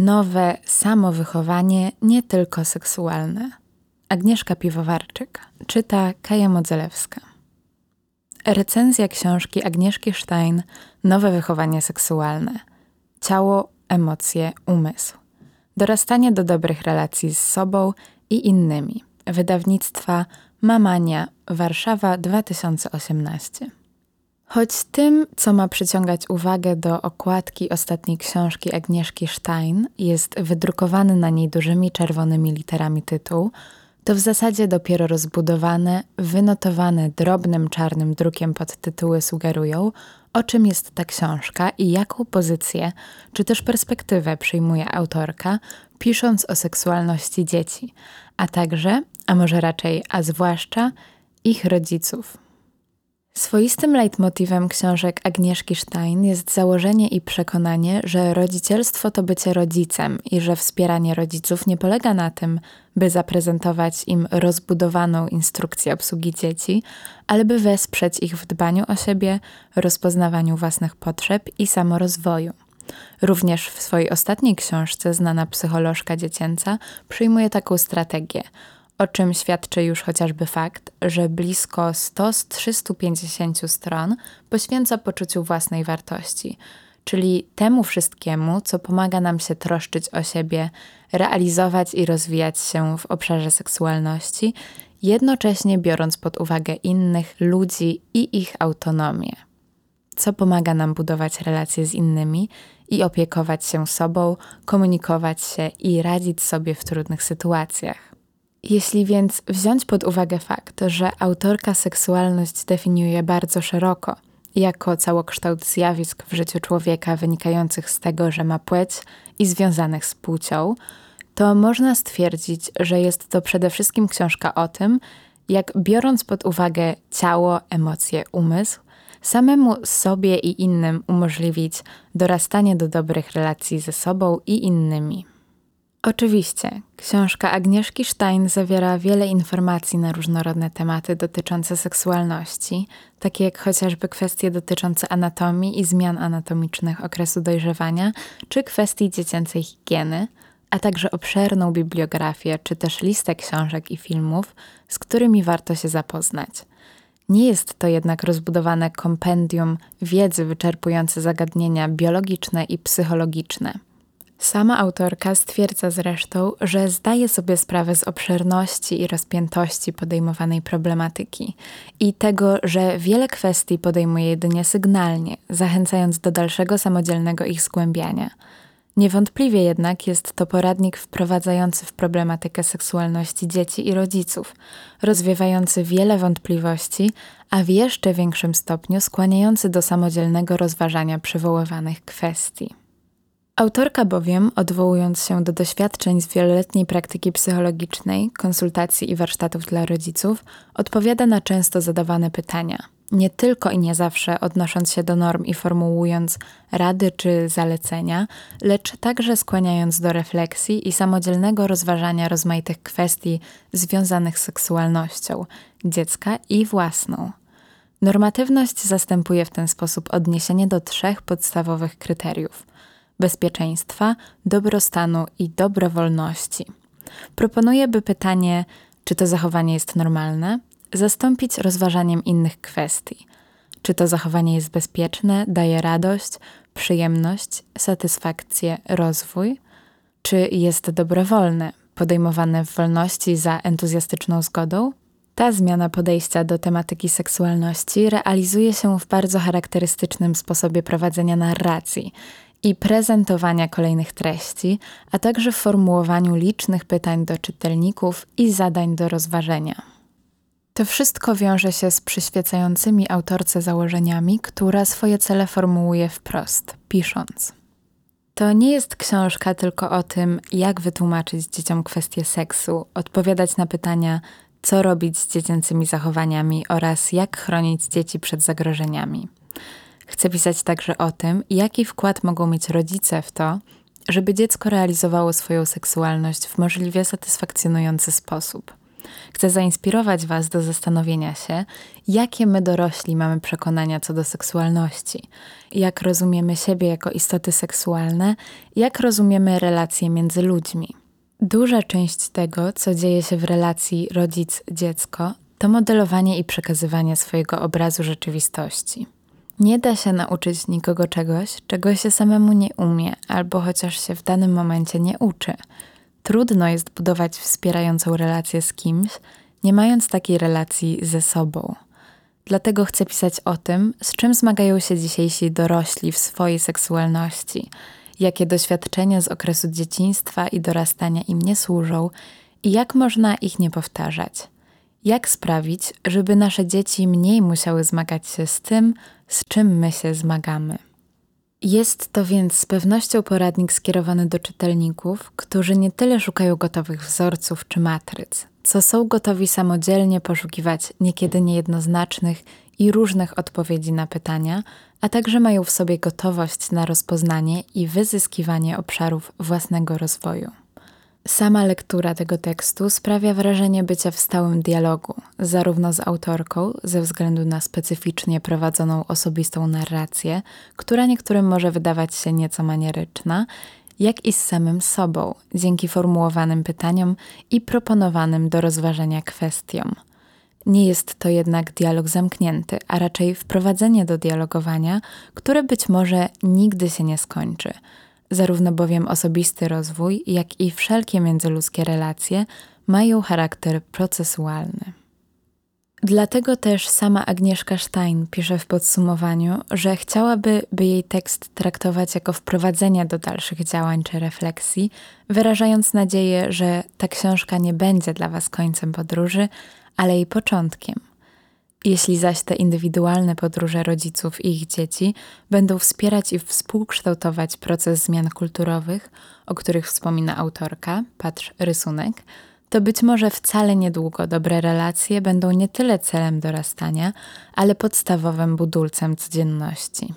Nowe samowychowanie nie tylko seksualne. Agnieszka Piwowarczyk czyta Kaja Modzelewska. Recenzja książki Agnieszki Stein Nowe wychowanie seksualne. Ciało, emocje, umysł. Dorastanie do dobrych relacji z sobą i innymi. Wydawnictwa Mamania, Warszawa 2018. Choć tym, co ma przyciągać uwagę do okładki ostatniej książki Agnieszki Stein, jest wydrukowany na niej dużymi czerwonymi literami tytuł, to w zasadzie dopiero rozbudowane, wynotowane drobnym czarnym drukiem podtytuły sugerują, o czym jest ta książka i jaką pozycję, czy też perspektywę przyjmuje autorka, pisząc o seksualności dzieci, a także, a może raczej, a zwłaszcza ich rodziców. Swoistym leitmotywem książek Agnieszki Stein jest założenie i przekonanie, że rodzicielstwo to bycie rodzicem i że wspieranie rodziców nie polega na tym, by zaprezentować im rozbudowaną instrukcję obsługi dzieci, ale by wesprzeć ich w dbaniu o siebie, rozpoznawaniu własnych potrzeb i samorozwoju. Również w swojej ostatniej książce znana psycholożka dziecięca przyjmuje taką strategię – o czym świadczy już chociażby fakt, że blisko 100 z 350 stron poświęca poczuciu własnej wartości, czyli temu wszystkiemu, co pomaga nam się troszczyć o siebie, realizować i rozwijać się w obszarze seksualności, jednocześnie biorąc pod uwagę innych ludzi i ich autonomię. Co pomaga nam budować relacje z innymi i opiekować się sobą, komunikować się i radzić sobie w trudnych sytuacjach. Jeśli więc wziąć pod uwagę fakt, że autorka seksualność definiuje bardzo szeroko, jako całokształt zjawisk w życiu człowieka wynikających z tego, że ma płeć i związanych z płcią, to można stwierdzić, że jest to przede wszystkim książka o tym, jak biorąc pod uwagę ciało, emocje, umysł, samemu sobie i innym umożliwić dorastanie do dobrych relacji ze sobą i innymi. Oczywiście, książka Agnieszki Stein zawiera wiele informacji na różnorodne tematy dotyczące seksualności, takie jak chociażby kwestie dotyczące anatomii i zmian anatomicznych okresu dojrzewania, czy kwestii dziecięcej higieny, a także obszerną bibliografię, czy też listę książek i filmów, z którymi warto się zapoznać. Nie jest to jednak rozbudowane kompendium wiedzy wyczerpujące zagadnienia biologiczne i psychologiczne – Sama autorka stwierdza zresztą, że zdaje sobie sprawę z obszerności i rozpiętości podejmowanej problematyki i tego, że wiele kwestii podejmuje jedynie sygnalnie, zachęcając do dalszego samodzielnego ich zgłębiania. Niewątpliwie jednak jest to poradnik wprowadzający w problematykę seksualności dzieci i rodziców, rozwiewający wiele wątpliwości, a w jeszcze większym stopniu skłaniający do samodzielnego rozważania przywoływanych kwestii. Autorka bowiem, odwołując się do doświadczeń z wieloletniej praktyki psychologicznej, konsultacji i warsztatów dla rodziców, odpowiada na często zadawane pytania. Nie tylko i nie zawsze odnosząc się do norm i formułując rady czy zalecenia, lecz także skłaniając do refleksji i samodzielnego rozważania rozmaitych kwestii związanych z seksualnością dziecka i własną. Normatywność zastępuje w ten sposób odniesienie do trzech podstawowych kryteriów – bezpieczeństwa, dobrostanu i dobrowolności. Proponuję, by pytanie, czy to zachowanie jest normalne, zastąpić rozważaniem innych kwestii. Czy to zachowanie jest bezpieczne, daje radość, przyjemność, satysfakcję, rozwój? Czy jest dobrowolne, podejmowane w wolności za entuzjastyczną zgodą? Ta zmiana podejścia do tematyki seksualności realizuje się w bardzo charakterystycznym sposobie prowadzenia narracji i prezentowania kolejnych treści, a także w formułowaniu licznych pytań do czytelników i zadań do rozważenia. To wszystko wiąże się z przyświecającymi autorce założeniami, która swoje cele formułuje wprost, pisząc. To nie jest książka tylko o tym, jak wytłumaczyć dzieciom kwestie seksu, odpowiadać na pytania, co robić z dziecięcymi zachowaniami oraz jak chronić dzieci przed zagrożeniami. Chcę pisać także o tym, jaki wkład mogą mieć rodzice w to, żeby dziecko realizowało swoją seksualność w możliwie satysfakcjonujący sposób. Chcę zainspirować Was do zastanowienia się, jakie my dorośli mamy przekonania co do seksualności, jak rozumiemy siebie jako istoty seksualne, jak rozumiemy relacje między ludźmi. Duża część tego, co dzieje się w relacji rodzic-dziecko, to modelowanie i przekazywanie swojego obrazu rzeczywistości. Nie da się nauczyć nikogo czegoś, czego się samemu nie umie, albo chociaż się w danym momencie nie uczy. Trudno jest budować wspierającą relację z kimś, nie mając takiej relacji ze sobą. Dlatego chcę pisać o tym, z czym zmagają się dzisiejsi dorośli w swojej seksualności, jakie doświadczenia z okresu dzieciństwa i dorastania im nie służą i jak można ich nie powtarzać. Jak sprawić, żeby nasze dzieci mniej musiały zmagać się z tym, z czym my się zmagamy? Jest to więc z pewnością poradnik skierowany do czytelników, którzy nie tyle szukają gotowych wzorców czy matryc, co są gotowi samodzielnie poszukiwać niekiedy niejednoznacznych i różnych odpowiedzi na pytania, a także mają w sobie gotowość na rozpoznanie i wyzyskiwanie obszarów własnego rozwoju. Sama lektura tego tekstu sprawia wrażenie bycia w stałym dialogu, zarówno z autorką, ze względu na specyficznie prowadzoną osobistą narrację, która niektórym może wydawać się nieco manieryczna, jak i z samym sobą, dzięki formułowanym pytaniom i proponowanym do rozważenia kwestiom. Nie jest to jednak dialog zamknięty, a raczej wprowadzenie do dialogowania, które być może nigdy się nie skończy – Zarówno bowiem osobisty rozwój, jak i wszelkie międzyludzkie relacje mają charakter procesualny. Dlatego też sama Agnieszka Stein pisze w podsumowaniu, że chciałaby, by jej tekst traktować jako wprowadzenie do dalszych działań czy refleksji, wyrażając nadzieję, że ta książka nie będzie dla Was końcem podróży, ale jej początkiem. Jeśli zaś te indywidualne podróże rodziców i ich dzieci będą wspierać i współkształtować proces zmian kulturowych, o których wspomina autorka, patrz rysunek, to być może wcale niedługo dobre relacje będą nie tyle celem dorastania, ale podstawowym budulcem codzienności.